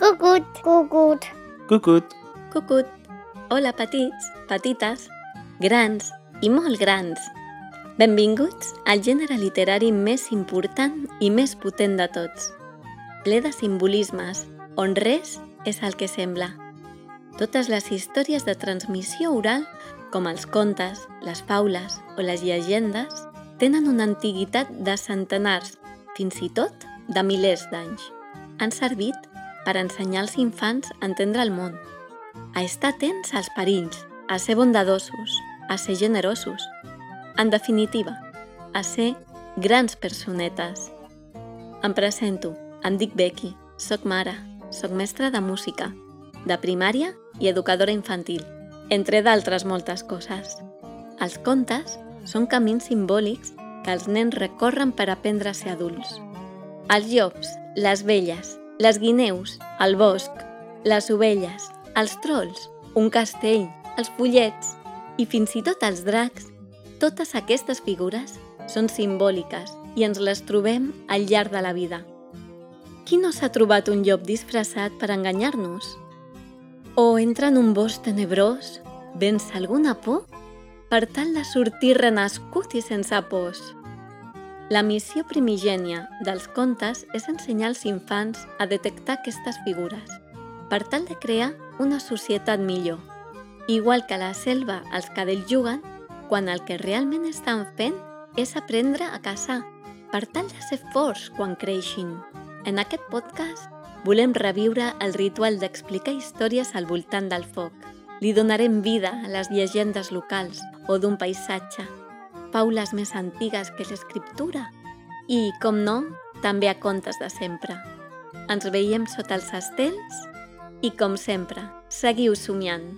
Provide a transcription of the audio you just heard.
Cucut, cucut. Cucut. Cucut. Hola, petits, petites, grans i molt grans. Benvinguts al gènere literari més important i més potent de tots. Ple de simbolismes, on res és el que sembla. Totes les històries de transmissió oral, com els contes, les faules o les llegendes, tenen una antiguitat de centenars, fins i tot de milers d'anys. Han servit per ensenyar als infants a entendre el món, a estar atents als perills, a ser bondadosos, a ser generosos. En definitiva, a ser grans personetes. Em presento, em dic Becky, sóc mare, sóc mestra de música, de primària i educadora infantil, entre d'altres moltes coses. Els contes són camins simbòlics que els nens recorren per aprendre a ser adults. Els llops, les velles, les guineus, el bosc, les ovelles, els trolls, un castell, els follets i fins i tot els dracs, totes aquestes figures són simbòliques i ens les trobem al llarg de la vida. Qui no s'ha trobat un llop disfressat per enganyar-nos? O entra en un bosc tenebrós, vence alguna por, per tal de sortir renascut i sense pors. La missió primigènia dels contes és ensenyar als infants a detectar aquestes figures, per tal de crear una societat millor. Igual que a la selva els cadells juguen, quan el que realment estan fent és aprendre a caçar, per tal de ser forts quan creixin. En aquest podcast volem reviure el ritual d'explicar històries al voltant del foc. Li donarem vida a les llegendes locals o d'un paisatge, paules més antigues que l'escriptura i, com no, també a contes de sempre. Ens veiem sota els estels i, com sempre, seguiu somiant.